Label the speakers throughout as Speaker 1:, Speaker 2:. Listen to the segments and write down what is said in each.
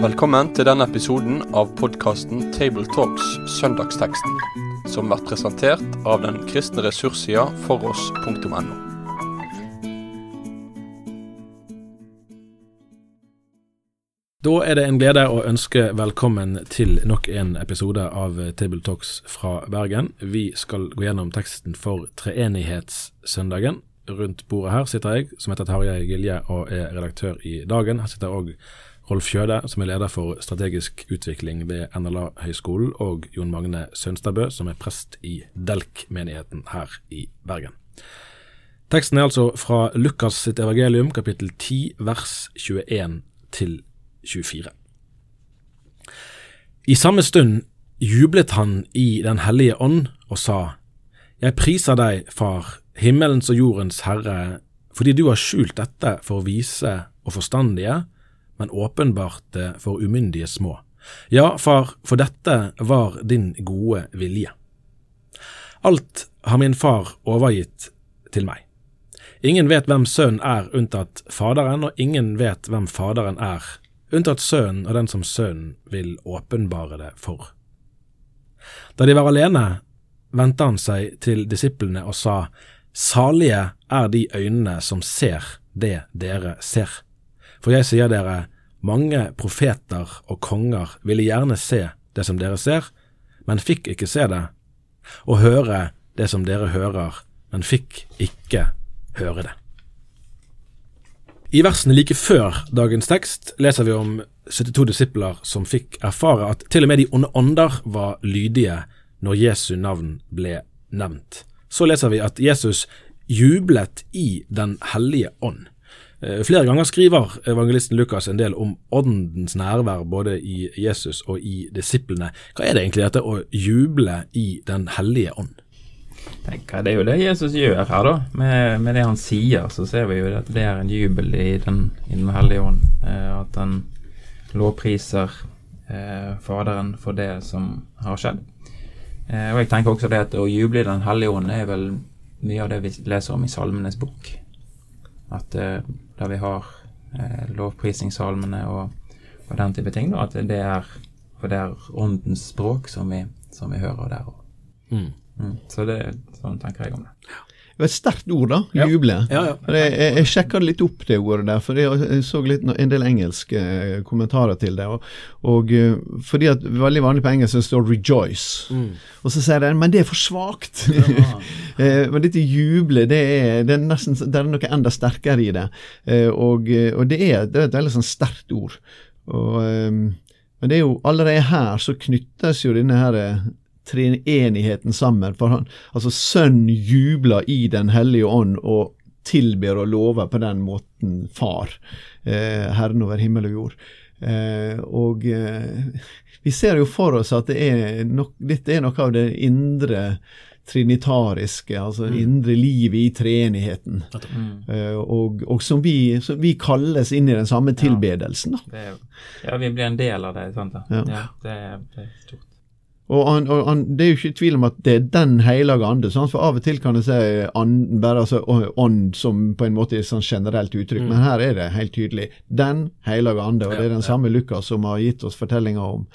Speaker 1: Velkommen til denne episoden av podkasten Tabletalks Søndagsteksten, som blir presentert av den kristne ressurssida foross.no.
Speaker 2: Da er det en glede å ønske velkommen til nok en episode av Tabletalks fra Bergen. Vi skal gå gjennom teksten for treenighetssøndagen. Rundt bordet her sitter jeg, som heter Tarjei Gilje og er redaktør i Dagen. Her sitter òg Rolf Kjøde, som er leder for strategisk utvikling ved NLA-høgskolen, og Jon Magne Sønstabø, som er prest i Delk-menigheten her i Bergen. Teksten er altså fra Lukas sitt evangelium, kapittel 10, vers 21 til 24. I samme stund jublet han i Den hellige ånd og sa, Jeg priser deg, Far, himmelens og jordens Herre, fordi du har skjult dette for vise og forstandige, men åpenbart det for umyndige små. Ja, far, for dette var din gode vilje. Alt har min far overgitt til meg. Ingen vet hvem sønnen er unntatt Faderen, og ingen vet hvem Faderen er unntatt Sønnen og den som Sønnen vil åpenbare det for. Da de var alene, vendte han seg til disiplene og sa, Salige er de øynene som ser det dere ser. For jeg sier dere, mange profeter og konger ville gjerne se det som dere ser, men fikk ikke se det, og høre det som dere hører, men fikk ikke høre det. I versene like før dagens tekst leser vi om 72 disipler som fikk erfare at til og med de onde ånder var lydige når Jesu navn ble nevnt. Så leser vi at Jesus jublet i Den hellige ånd. Flere ganger skriver evangelisten Lukas en del om åndens nærvær både i Jesus og i disiplene. Hva er det egentlig dette å juble i Den hellige ånd?
Speaker 3: tenker Det er jo det Jesus gjør her, da. Med, med, det han sier, så ser vi jo at det er en jubel i Den, i den hellige ånd. Eh, at han lovpriser eh, Faderen for det som har skjedd. Eh, og jeg tenker også det at å juble i Den hellige ånd er vel mye av det vi leser om i Salmenes bok. At eh, da vi har eh, lovprisningssalmene og, og, den type ting, da, at det er, det er åndens språk som vi, som vi hører der. Mm. Mm. Så det, sånn tenker jeg om det.
Speaker 4: Det var et sterkt ord, da. Juble.
Speaker 2: Ja, ja.
Speaker 4: Jeg, jeg, jeg sjekka litt opp det ordet der, for jeg så litt, en del engelske eh, kommentarer til det. Og, og eh, fordi at Veldig vanlig på engelsk det står 'rejoice', mm. og så sier de men det er for svakt. Ja. Eh, men dette juble, det er, det er, nesten, det er noe enda sterkere i det. Og, og det, er, det, er, et veldig sånn sterkt ord. Og, men det er jo allerede her så knyttes jo denne her treenigheten sammen. For han, altså Sønn jubler i Den hellige ånd og tilber og lover på den måten Far, eh, Herren over himmel og jord. Eh, og eh, vi ser jo for oss at det er nok, dette er noe av det indre trinitariske, altså mm. indre livet i treenigheten. Mm. Uh, og, og, som, vi, som vi, kalles inn i den samme tilbedelsen.
Speaker 3: Ja, er, ja vi blir en del av det. sant da? Ja. ja det, det er stort.
Speaker 4: Og, han, og han, Det er jo ikke tvil om at det er Den hellige ande. Sant? For Av og til kan det si anden, bare altså ånd som på en måte er sånn generelt uttrykk, mm. men her er det helt tydelig Den hellige ande. Og det er den samme Lukas som har gitt oss fortellinga om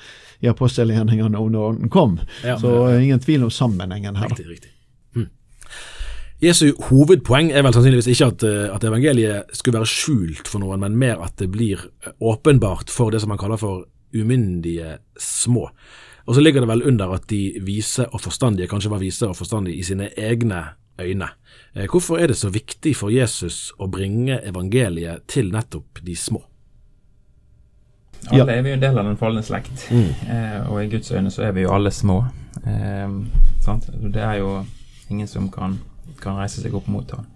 Speaker 4: i apostelgjerningene om når ånden kom. Ja, Så ja, ja. ingen tvil om sammenhengen her.
Speaker 2: Riktig, riktig. Hm. Jesu hovedpoeng er vel sannsynligvis ikke at, eh, at, evangeliet skulle være skjult for noen, men mer at det blir åpenbart for det som man kaller for umyndige små. Og så ligger det vel under at de vise og forstandige kanskje var vise og forstandige i sine egne øyne. Eh, hvorfor er det så viktig for Jesus å bringe evangeliet til nettopp de små?
Speaker 3: Alle er vi jo en del av den falne slekt, mm. eh, og i Guds øyne så er vi jo alle små. Eh, det er jo ingen som kan, kan reise seg opp mot ham.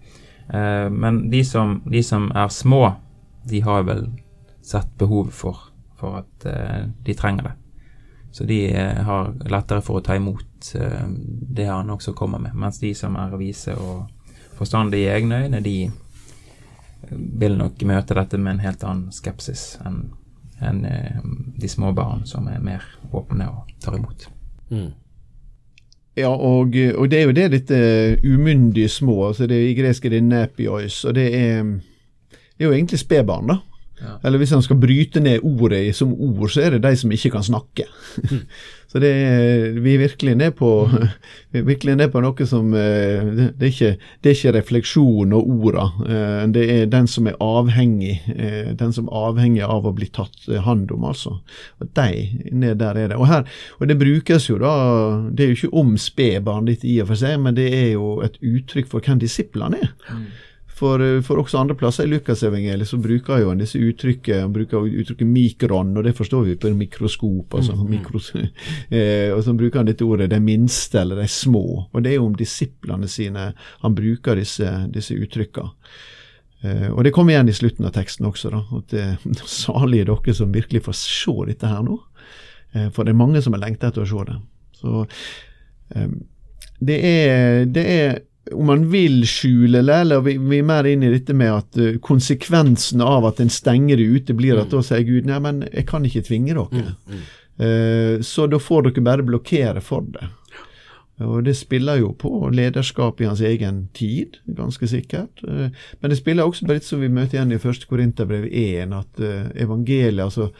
Speaker 3: Eh, men de som, de som, er små, de har vel sett behovet for, for at eh, de trenger det. Så de eh, har lettere for å ta imot eh, det han også kommer med. Mens de som er vise og forstandige i egne øyne, de eh, vil nok møte dette med en helt annen skepsis enn en, de små barn som er mer åpne og tar imot. Mm.
Speaker 4: Ja, og, og, det er jo det dette umyndige små, altså det I gresk er det nepios, og det er, det er jo egentlig spedbarn, da. Ja. Eller hvis han skal bryte ned ordet som ord, så er det de som ikke kan snakke. Mm. så det er, vi er virkelig ned på, vi er virkelig ned på noe som det, det, er ikke, det er ikke refleksjon og orda. Eh, det er den som er avhengig, eh, den som er avhengig av å bli tatt hand om, altså. Og de, ned der er det. Og, her, og det brukes jo da Det er jo ikke om spedbarn ditt i og for seg, men det er jo et uttrykk for hvem disiplene er. Mm. For, eh, for, også andre plasser i Lukasevangeliet så bruker jo han disse uttrykket han bruker uttrykket mikron, og det forstår vi på en mikroskop. altså mm, mikros, eh, Og så bruker han dette ordet 'de minste' eller 'de små'. Og det er jo om disiplene sine han bruker disse, disse uttrykkene. Eh, og det kommer igjen i slutten av teksten også, da, at det er salige dere som virkelig får se dette her nå. Eh, for det er mange som har lengta etter å se det. Så eh, det er, det er om man vil skjule det, eller vi, vi, er mer inn i dette med at uh, konsekvensen av at en stenger det ute, blir at mm. da sier Gud nei, men jeg kan ikke tvinge dere. Mm, mm. Uh, så da får dere bare blokkere for det. Og det spiller jo på lederskap i hans egen tid, ganske sikkert. Uh, men det spiller også på litt som vi møter igjen i 1. Korinterbrev 1, at evangeliet, altså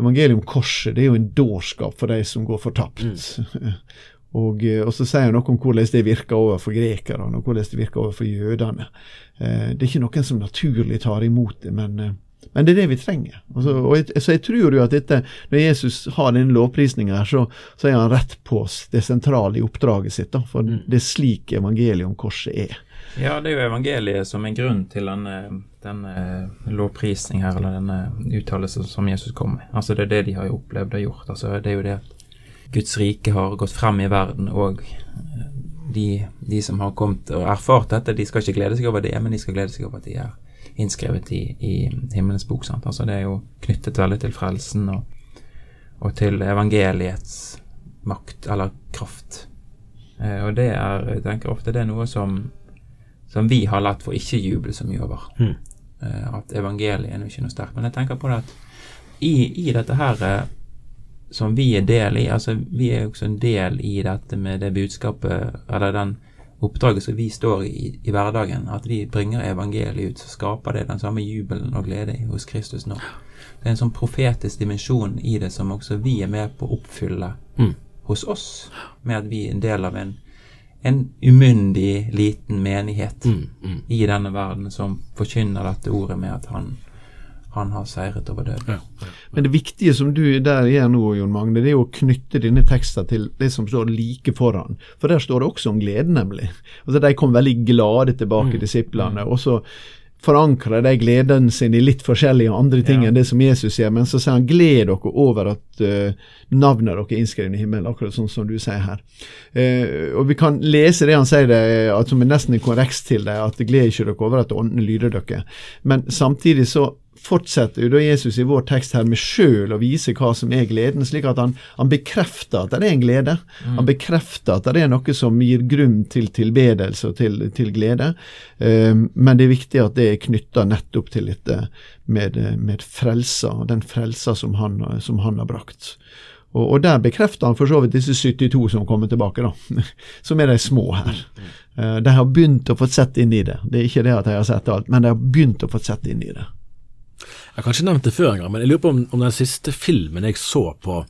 Speaker 4: Evangeliet om korset det er jo en dårskap for de som går fortapt. Og, eh, og, så sier han noe om hvordan det virker overfor grekerne og hvordan det virker overfor jødene. Eh, det er ikke noen som naturlig tar imot det, men, eh, men det er det vi trenger. Altså, og jeg, så jeg tror jo at dette, når Jesus har denne lovprisninga her, så, så, er han rett på det sentrale i oppdraget sitt. Da, for mm. det er slik evangeliet om korset er.
Speaker 3: Ja, det er jo evangeliet som er grunn til denne, denne lovprisning her, eller denne uttalelsen som Jesus kom med. Altså Det er det de har opplevd og gjort. Altså Det er jo det at Guds rike har gått frem i verden, og eh, de, de, som har kommet og erfart dette, de skal ikke glede seg over det, men de skal glede seg over at de er innskrevet i, i himmelens bok. Sant? Altså Det er jo knyttet veldig til frelsen og, og til evangeliets makt, eller kraft. Eh, og det er, jeg tenker ofte det er noe som, som vi har latt for ikke juble så mye over. Mm. Eh, at evangeliet er jo ikke noe sterkt. Men jeg tenker på det at i, i dette her eh, som vi er del i. Altså, vi er jo også en del i dette med det budskapet, eller den oppdraget som vi står i i hverdagen. At vi bringer evangeliet ut, så skaper det den samme jubelen og glede hos Kristus nå. Det er en sånn profetisk dimensjon i det som også vi er med på å oppfylle mm. hos oss, med at vi er en del av en, en umyndig, liten menighet mm, mm. i denne verden som forkynner dette ordet med at han han har seiret over døden. Ja.
Speaker 4: Men det viktige som du der gjør nå, Jon Magne, det er å knytte denne teksten til det som står like foran. For der står det også om glede, nemlig. Altså De kom veldig glade tilbake, mm. disiplene. og så forankrer de gleden sin i litt forskjellige andre ting ja. enn det som Jesus sier, men så sier han gled dere over at uh, navnet dere er innskrevet i himmelen, akkurat sånn som du sier her. Uh, og Vi kan lese det han sier det, at som er nesten en korreks til det, at gled ikke dere over at åndene lyder dere. Men samtidig så fortsetter jo da Jesus i vår tekst her med sjøl å vise hva som er gleden, slik at han, han bekrefter at det er en glede. Mm. Han bekrefter at det er noe som gir grunn til tilbedelse og til, til glede. Um, men det er viktig at det er knytta nettopp til dette med, med frelsa, den frelsa som han, som han har brakt. Og, og, der bekrefter han for så vidt disse 72 som kommer tilbake, da. Som er de små her. Uh, de har begynt å få sett inn i det. Det er ikke det at de har sett alt, men de har begynt å få sett inn i det.
Speaker 2: Jeg har kanskje nevnt det før en gang, men jeg lurer på om, om, den siste filmen jeg så på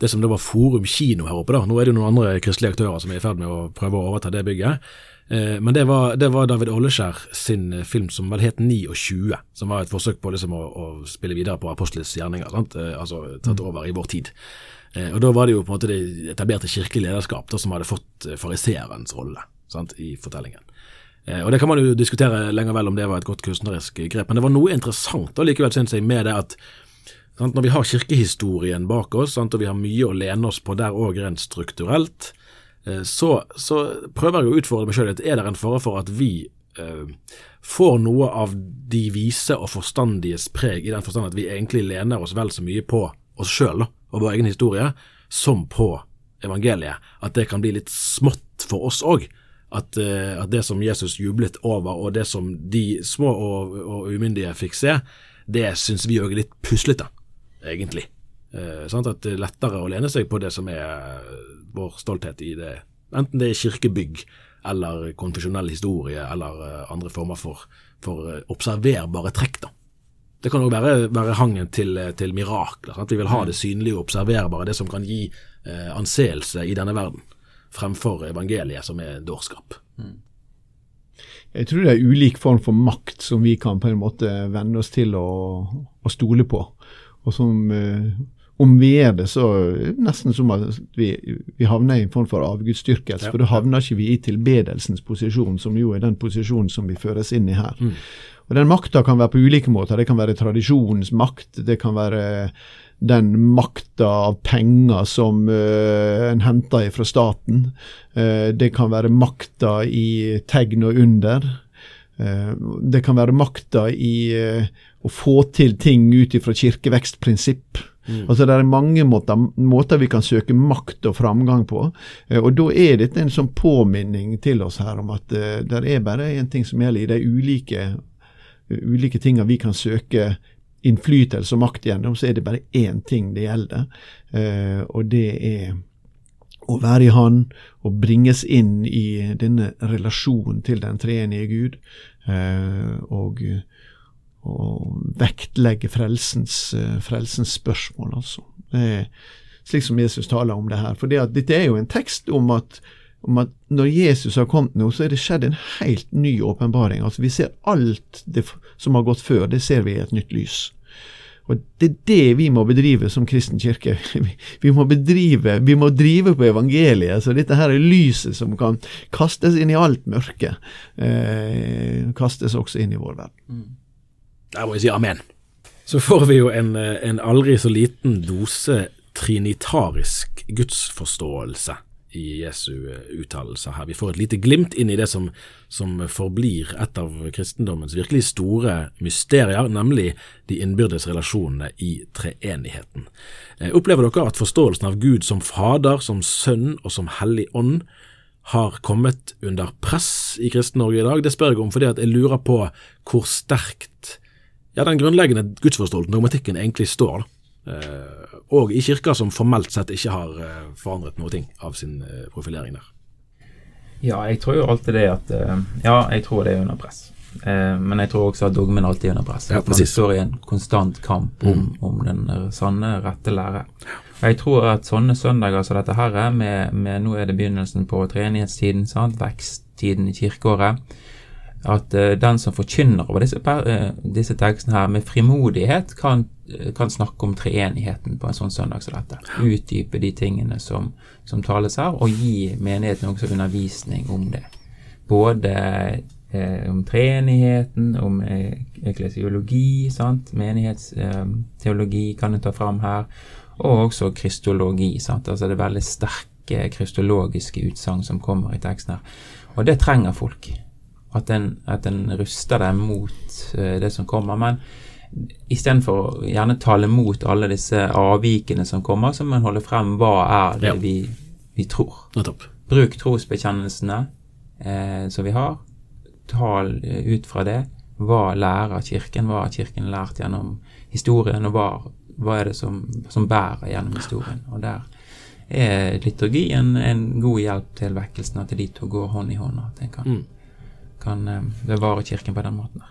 Speaker 2: det som det var Forum kino her oppe, da. Nå er det jo noen andre kristelige aktører som er i ferd med å prøve å overta det bygget. Eh, men det var, det var, David Olleskjær sin eh, film som vel het 29, som var et forsøk på liksom å, å spille videre på apostelets gjerninger, sant? Eh, altså tatt over i vår tid. Og Da var det jo på en måte det etablerte kirkelige lederskap da, som hadde fått fariseerens rolle sant, i fortellingen. Eh, og Det kan man jo diskutere lenger vel om det var et godt kunstnerisk grep, men det var noe interessant da likevel, synes jeg, med det at sant, når vi har kirkehistorien bak oss, sant, og vi har mye å lene oss på der òg rent strukturelt, eh, så, så, prøver jeg å utfordre meg sjøl litt. Er det en fare for at vi eh, får noe av de vise og forstandiges preg, i den forstand at vi egentlig lener oss vel så mye på oss sjøl og vår egen historie, som på evangeliet? At det kan bli litt smått for oss òg? At, uh, at, det som Jesus jublet over, og det som de små og, og umyndige fikk se, det syns vi òg er litt puslete, egentlig. Eh, sant? At det er lettere å lene seg på det som er uh, vår stolthet i det enten det er kirkebygg eller konfesjonell historie eller uh, andre former for, for observerbare trekk. da. Det kan òg være, være, hangen til, til mirakler. At vi vil ha det synlige og observerbare, det som kan gi eh, anseelse i denne verden, fremfor evangeliet, som er dårskap. Mm.
Speaker 4: Jeg tror det er ulik form for makt som vi kan på en måte venne oss til å, å stole på. Og som om vi er det, så nesten som at vi, vi havner i en form for avgudsdyrkelse. Ja. For da havner ikke vi i tilbedelsens posisjon, som jo er den posisjonen som vi føres inn i her. Mm. Og Den makta kan være på ulike måter. Det kan være tradisjonens makt. Det kan være den makta av penger som uh, en henter fra staten. Uh, det kan være makta i tegn og under. Uh, det kan være makta i å få til ting ut ifra kirkevekstprinsipp. Mm. Altså Det er mange måter, måter, vi kan søke makt og framgang på. Og Da er dette en sånn påminning til oss her om at det er bare én ting som gjelder i de ulike, ulike tingene vi kan søke innflytelse og makt gjennom, så er det bare én ting det gjelder. Uh, og det er å være i Han og bringes inn i denne relasjonen til den treenige Gud. og og vektlegge frelsens, eh, frelsens spørsmål, altså. slik som Jesus taler om det her. For dette er jo en tekst om at, om at, når Jesus har kommet nå, så er det skjedd en helt ny åpenbaring. Altså Vi ser alt det som har gått før, det ser vi i et nytt lys. Og Det er det vi må bedrive som kristen kirke. Vi må bedrive, vi må drive på evangeliet. Så dette her er lyset som kan kastes inn i alt mørke. Eh, kastes også inn i vår verden. Mm.
Speaker 2: Der må jeg si amen. Så får vi jo en, en aldri så liten dose trinitarisk gudsforståelse i Jesu uttalelser her. Vi får et lite glimt inn i det som, som forblir et av kristendommens virkelig store mysterier, nemlig de innbyrdes relasjonene i treenigheten. Eh, opplever dere at forståelsen av Gud som Fader, som Sønn og som Hellig Ånd har kommet under press i Kristen-Norge i dag? Det spør jeg om fordi jeg lurer på hvor sterkt ja, den grunnleggende gudsforståelsen, dogmatikken, egentlig står. Eh, og i kirker som formelt sett ikke har eh, forandret noe ting av sin eh, profilering der.
Speaker 3: Ja, jeg tror jo alltid det at Ja, jeg tror det er under press. men jeg tror også at dogmen alltid er under press. Ja, man står i en konstant kamp om, mm. om den sanne, rette lære. Og jeg tror at sånne søndager som dette her, med, med nå er det begynnelsen på treenighetstiden, sant? veksttiden i kirkeåret, at uh, den som forkynner over disse, uh, disse tekstene her, med frimodighet kan, uh, kan, snakke om treenigheten på en sånn søndag som dette. Utdype de tingene som, som tales her, og gi menigheten også undervisning om det. Både om treenigheten, om eklesiologi, sant? menighetsteologi kan en ta fram her, og også kristologi. Sant? Altså det er veldig sterke kristologiske utsagn som kommer i teksten her. Og det trenger folk at en, at en ruster deg mot uh, det som kommer. Men istedenfor å gjerne tale mot alle disse avvikene som kommer, så må en holde frem hva er det ja. vi, vi, tror.
Speaker 2: Nettopp.
Speaker 3: Bruk trosbekjennelsene eh, som vi har. Tal eh, ut fra det. Hva lærer Kirken? Hva har Kirken lært gjennom historien, og hva, hva er det som, som, bærer gjennom historien? Og der er liturgien en god hjelp til vekkelsen, at de to går hånd i hånd. at en kan mm kan eh, bevare kirken på den måten.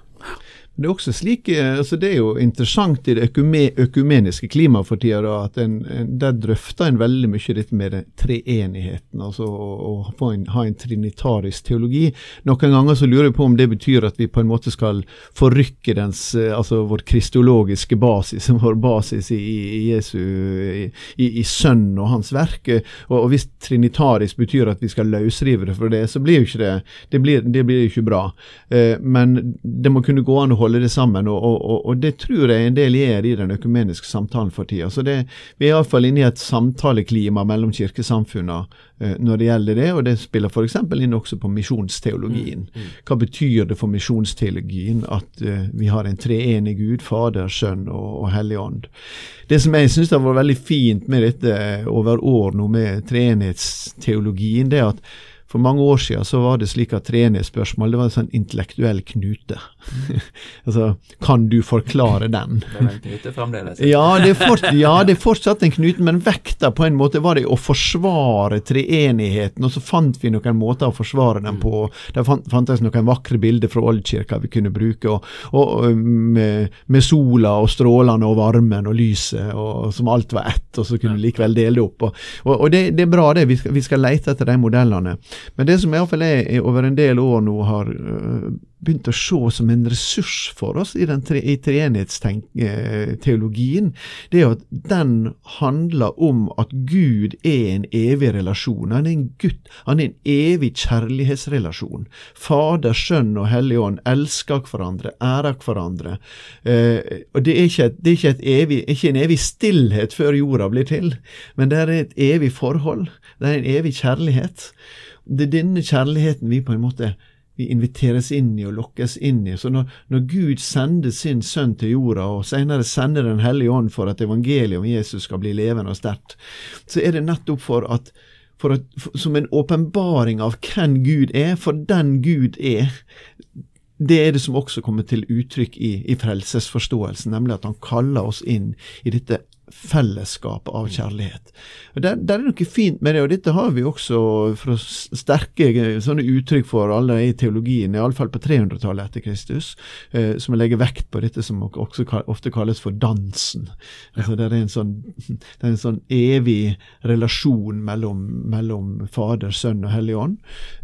Speaker 4: Det er også slik, eh, altså det er jo interessant i det økumeniske klimaet for tida at en, en, der drøfter en veldig mye dette med den treenigheten, altså å, å en, ha en trinitarisk teologi. Noen ganger så lurer jeg på om det betyr at vi på en måte skal forrykke dens, eh, altså vår kristologiske basis, vår basis i, i Jesu, i, i, i Sønn og hans verk. Og, og, hvis trinitarisk betyr at vi skal løsrive det for det, så blir jo ikke det det blir, blir ikke bra. Eh, men det må kunne gå an å holde holde det sammen, og, og, og, det tror jeg en del gjør i den økumeniske samtalen for tida. Så det, vi er iallfall inne i et samtaleklima mellom kirkesamfunnene uh, når det gjelder det, og det spiller f.eks. inn også på misjonsteologien. Mm, mm. Hva betyr det for misjonsteologien at uh, vi har en treenig Gud, Fader, Sønn og, og Hellig Ånd? Det som jeg syns har vært veldig fint med dette over år nå med treenighetsteologien, det er at for mange år siden så var det slik at treenighetsspørsmål det var en sånn intellektuell knute. altså, kan du forklare den?
Speaker 3: Det er en knute fremdeles.
Speaker 4: Ja det, fort, ja, det er fortsatt en knute, men vekta på en måte var det å forsvare treenigheten, og så fant vi noen måter å forsvare den på. Det fant, fantes noen vakre bilder fra oldkirka vi kunne bruke, og, og med, med, sola og strålene og varmen og lyset, og, som alt var ett, og så kunne vi likevel dele det opp. Og, og det, det, er bra, det. Vi skal, vi skal lete etter de modellene. Men det som iallfall jeg over en del år nå har uh, begynt å se som en ressurs for oss i, den tre, i treenighetsteologien, det er at den handler om at Gud er en evig relasjon. Han er en gutt, han er en evig kjærlighetsrelasjon. Fader, Sønn og Hellig Ånd elsker hverandre, ærer hverandre. Eh, og det er, ikke, det er ikke, evig, ikke en evig stillhet før jorda blir til, men det er et evig forhold. Det er en evig kjærlighet. Det er denne kjærligheten vi på en måte vi inviteres inn i og lokkes inn i. Så når, når Gud sender sin sønn til jorda, og senere sender Den hellige ånd for at evangeliet om Jesus skal bli levende og sterkt, så er det nettopp for at, for at for, som en åpenbaring av hvem Gud er, for den Gud er. Det er det som også kommer til uttrykk i, i frelsesforståelsen, nemlig at han kaller oss inn i dette fellesskap av kjærlighet. Og det, det, er noe fint med det, og dette har vi også fra sterke sånne uttrykk for alle i teologien, iallfall på 300-tallet etter Kristus, eh, som legger vekt på dette som også ofte kalles for dansen. Altså, det, er sånn, det er en sånn evig relasjon mellom, mellom Fader, Sønn og Hellig Ånd,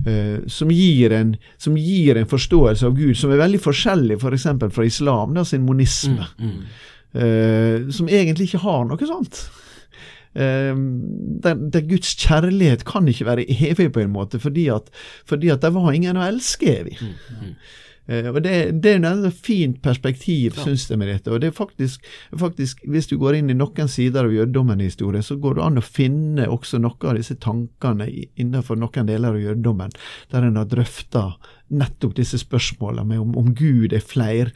Speaker 4: eh, som, gir en, som, gir en, forståelse av Gud som er veldig forskjellig f.eks. For fra islam, da, sin monisme. Mm, mm uh, som egentlig ikke har noe sånt. Eh, der, der, Guds kjærlighet kan ikke være evig, på en måte, fordi at, fordi at det var ingen å elske evig. Mm, mm. Og det, det, er et fint perspektiv, ja. syns jeg, med dette. Og det er faktisk, faktisk, Hvis du går inn i noen sider av jødedommen i historien, så går det an å finne også noen av disse tankene innenfor noen deler av jødedommen, der en har drøfta nettopp disse spørsmålene om, om Gud er fleir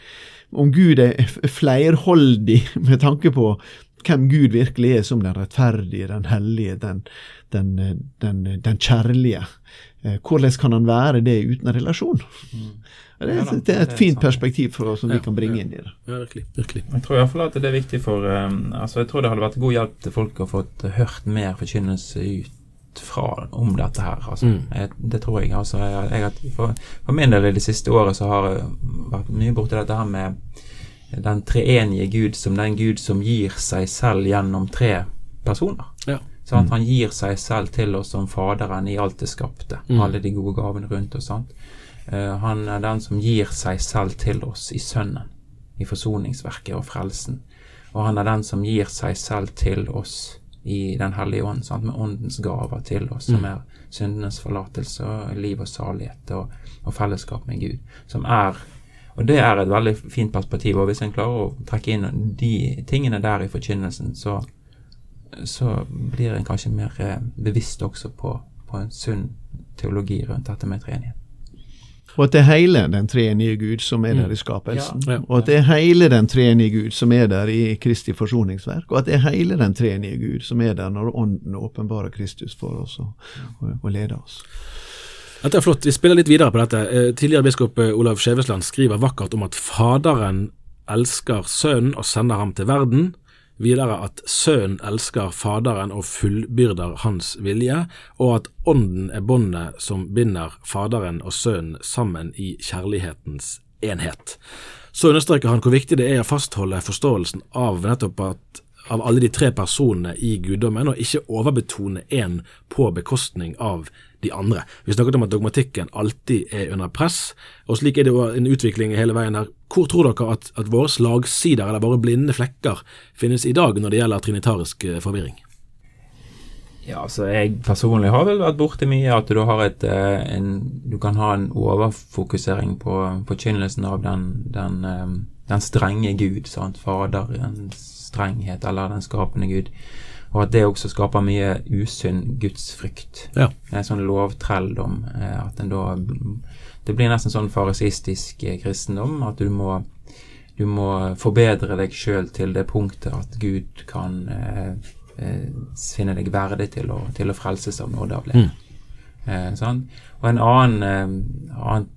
Speaker 4: om Gud er fleirholdig med tanke på hvem Gud virkelig er som den rettferdige, den hellige, den, den, den, den kjærlige. Eh, hvordan kan han være det uten relasjon? Mm. Det, er, det, er, et fint perspektiv for oss som vi kan bringe inn i det.
Speaker 2: Ja, virkelig, virkelig.
Speaker 3: Jeg tror i hvert fall at det er viktig for um, altså Jeg tror det hadde vært god hjelp til folk å få hørt mer forkynnelse ut fra om dette her. Altså. Mm. Jeg, det tror jeg. Altså, jeg, jeg, for, for, min del i det siste året så har jeg vært mye borti dette her med den treenige Gud som den Gud som gir seg selv gjennom tre personer. Ja. Så at mm. han gir seg selv til oss som Faderen i alt det skapte. Mm. Alle de gode gavene rundt oss. Uh, han er den som gir seg selv til oss i Sønnen. I forsoningsverket og frelsen. Og han er den som gir seg selv til oss i Den hellige ånd, sant? med åndens gaver til oss, som mm. er syndenes forlatelse og liv og salighet og, og, fellesskap med Gud. Som er Og det er et veldig fint perspektiv. Og hvis en klarer å trekke inn de tingene der i forkynnelsen, så, så blir en kanskje mer eh, bevisst også på, på en sunn teologi rundt dette med treenighet.
Speaker 4: Og at det er hele den treenige Gud som er der i mm. skapelsen. Ja. Og at det er hele den treenige Gud som er der i Kristi forsoningsverk. Og at det er hele den treenige Gud som er der når Ånden åpenbarer Kristus for oss og, og, og leder oss.
Speaker 2: Dette er flott. Vi spiller litt videre på dette. Eh, tidligere biskop eh, Olav Skjevesland skriver vakkert om at Faderen elsker Sønnen og sender ham til verden Videre at Sønnen elsker Faderen og fullbyrder hans vilje, og at Ånden er båndet som binder Faderen og Sønnen sammen i kjærlighetens enhet. Så understreker han hvor viktig det er å fastholde forståelsen av nettopp at av alle de tre personene i guddommen, og ikke overbetone én på bekostning av de andre. Vi snakket om at dogmatikken alltid er under press, og slik er det jo en utvikling hele veien her. Hvor tror dere at, at våre slagsider, eller våre blinde flekker, finnes i dag når det gjelder trinitarisk eh, forvirring?
Speaker 3: Ja, altså Jeg personlig har vel vært borti mye at du har et eh, en, Du kan ha en overfokusering på forkynnelsen av den, den, eh, den strenge Gud, sant? Faderens strenghet, eller den skapende Gud. Og at det også skaper mye usunn gudsfrykt. Ja. En sånn lovtrelldom. Eh, at en da Det blir nesten sånn farisistisk eh, kristendom. At du må, du må forbedre deg sjøl til det punktet at Gud kan eh, eh, finne deg verdig til å, til å frelses av nåde av det. Mm. Eh, sånn? Og en annen, eh, annen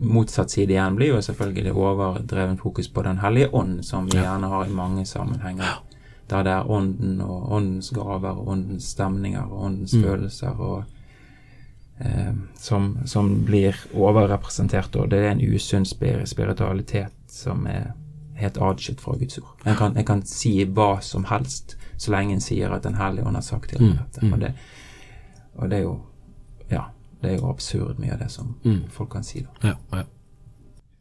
Speaker 3: motsatt side igjen blir jo selvfølgelig overdreven fokus på Den hellige ånd, som vi gjerne har i mange sammenhenger. Der det er ånden og åndens gaver og åndens stemninger og åndens
Speaker 2: Mm.
Speaker 3: følelser og eh, som, som blir overrepresentert. Og det er en usunn spiritualitet som er helt atskilt fra Guds ord. En kan, en kan si hva som helst så lenge en sier at Den hellige ånd har sagt til
Speaker 2: Mm,
Speaker 3: dette. Og det, og det er jo ja, det er jo absurd mye av det som
Speaker 2: Mm.
Speaker 3: folk kan si. da.
Speaker 2: Ja, ja.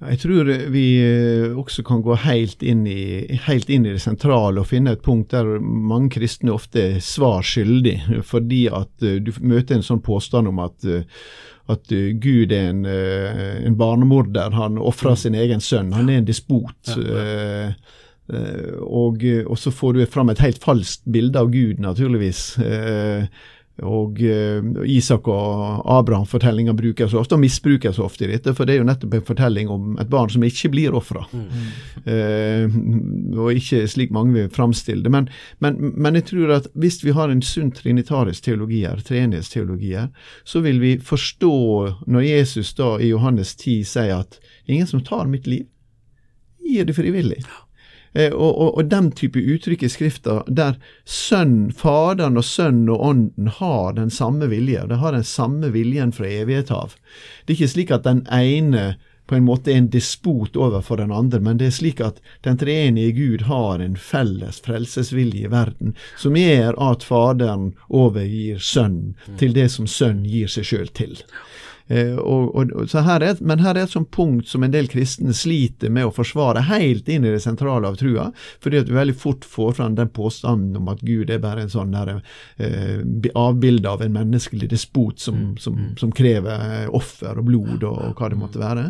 Speaker 4: Jeg tror vi eh, også kan gå helt inn, i, helt inn i det sentrale og finne et punkt der mange kristne ofte er svar skyldig, fordi at eh, du møter en sånn påstand om at, eh, at Gud er en, en barnemorder. Han ofrer sin egen sønn. Han er en despot. Ja, ja. og, og så får du fram et helt falskt bilde av Gud, naturligvis. Og eh, Isak og Abraham-fortellinga brukes ofte, og misbrukes ofte i dette, for det er jo nettopp en fortelling om et barn som ikke blir ofra. Eh, og ikke slik mange vil framstille det. Men, men, men jeg tror at hvis vi har en sunn trinitarisk teologi her, treenighetsteologi her, så vil vi forstå når Jesus da i Johannes 10 sier at ingen som tar mitt liv, gir det frivillig. Eh, og, og, og den type uttrykk i Skrifta der sønn, Faderen og Sønnen og Ånden har den samme vilje, de har den samme viljen fra evighet av. Det er ikke slik at den ene på en måte er en despot overfor den andre, men det er slik at den treenige Gud har en felles frelsesvilje i verden, som er at Faderen overgir Sønnen til det som Sønnen gir seg sjøl til. Eh, og, og, her er, et- men her er et sånt punkt som en del kristne sliter med å forsvare helt inn i det sentrale av trua, fordi at du veldig fort får fram den påstanden om at Gud er bare en sånn der, eh, avbilde av en menneskelig despot som, som, som krever eh, offer og blod og, og hva det måtte være.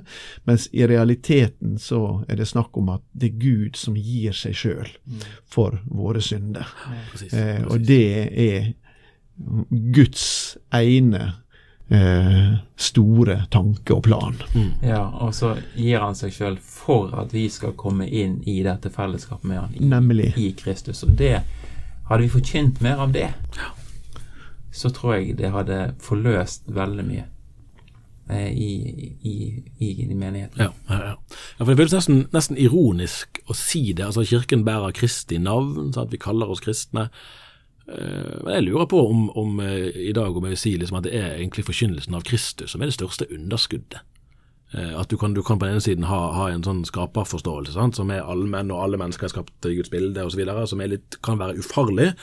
Speaker 4: Mens i realiteten så er det snakk om at det er Gud som gir seg sjøl for våre synder.
Speaker 2: Precis.
Speaker 4: Eh, og det er Guds ene eh, store tanke og plan.
Speaker 3: Ja, og så gir han seg sjøl for at vi skal komme inn i dette fellesskapet med han i,
Speaker 4: Nemlig.
Speaker 3: i Kristus. Og det Hadde vi forkynt mer av det, så tror jeg det hadde forløst veldig mye eh, i, i, i, i menigheten.
Speaker 2: Ja, ja, ja. ja, for Det føles nesten, nesten ironisk å si det. altså Kirken bærer Kristi navn, sånn at vi kaller oss kristne. Eh, Men jeg lurer på om, om eh, i dag om jeg vil si liksom at det er egentlig forkynnelsen av Kristus som er det største underskuddet. Eh, At du kan, du kan på den ene siden ha, ha en sånn skaperforståelse sant, som er allmenn, og alle mennesker er skapt i Guds bilde osv., som er litt, kan være ufarlig,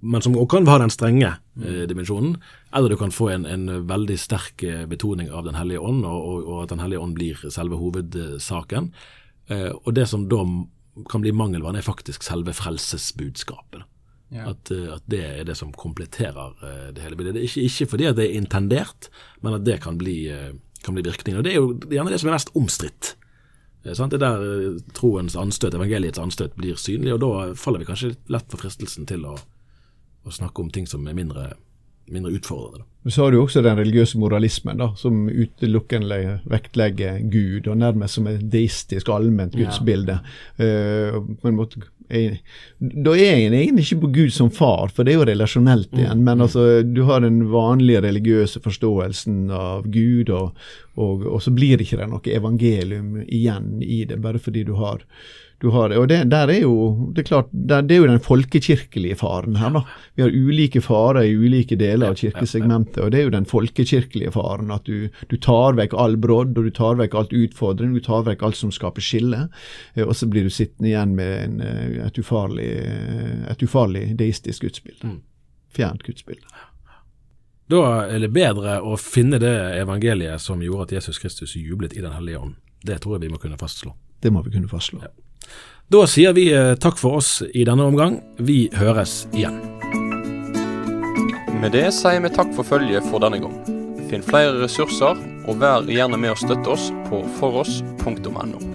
Speaker 2: men som også kan ha den strenge eh, dimensjonen. Eller du kan få en, en veldig sterk betoning av Den hellige ånd, og, og, og at Den hellige ånd blir selve hovedsaken. Eh, og det som da kan bli mangelvaren, er faktisk selve frelsesbudskapet.
Speaker 3: Ja.
Speaker 2: At, eh, at det er det som kompletterer eh, det hele bildet. Det er ikke, ikke fordi at det er intendert, men at det kan bli, eh, kan bli virkningen. Og det er jo gjerne det som er mest omstridt. Det er der troens anstøt, evangeliets anstøt, blir synlig, og da faller vi kanskje lett for fristelsen til å, å snakke om ting som er mindre, mindre utfordrende. Da.
Speaker 4: Men Så har du også den religiøse moralismen, da, som utelukkende vektlegger Gud, og nærmest som et deistisk allment
Speaker 3: Ja.
Speaker 4: gudsbilde. Eh, på en måte Da er en egentlig ikke på Gud som far, for det er jo relasjonelt igjen. Men altså, du har den vanlige religiøse forståelsen av Gud, og, og, og så blir det ikke det noe evangelium igjen i det, bare fordi du har har, og det, er jo, det er klart, der, det er jo den folkekirkelige faren her. da. Vi har ulike farer i ulike deler av kirkesegmentet, og det er jo den folkekirkelige faren. At du, du tar vekk all brodd, og du tar vekk alt utfordring, du tar vekk alt som skaper skille. eh, Og så blir du sittende igjen med en, eh, et, ufarlig, eh, et ufarlig deistisk gudsbilde. Fjernt gudsbilde.
Speaker 2: da er det bedre å finne det evangeliet som gjorde at Jesus Kristus jublet i Den hellige ånd. Det tror jeg vi må kunne fastslå.
Speaker 4: Det må vi kunne fastslå.
Speaker 2: Da sier vi eh, takk for oss i denne omgang. Vi høres igjen.
Speaker 1: Med det sier vi takk for følget for denne gang. Finn flere ressurser, og vær gjerne med å støtte oss på foross.no.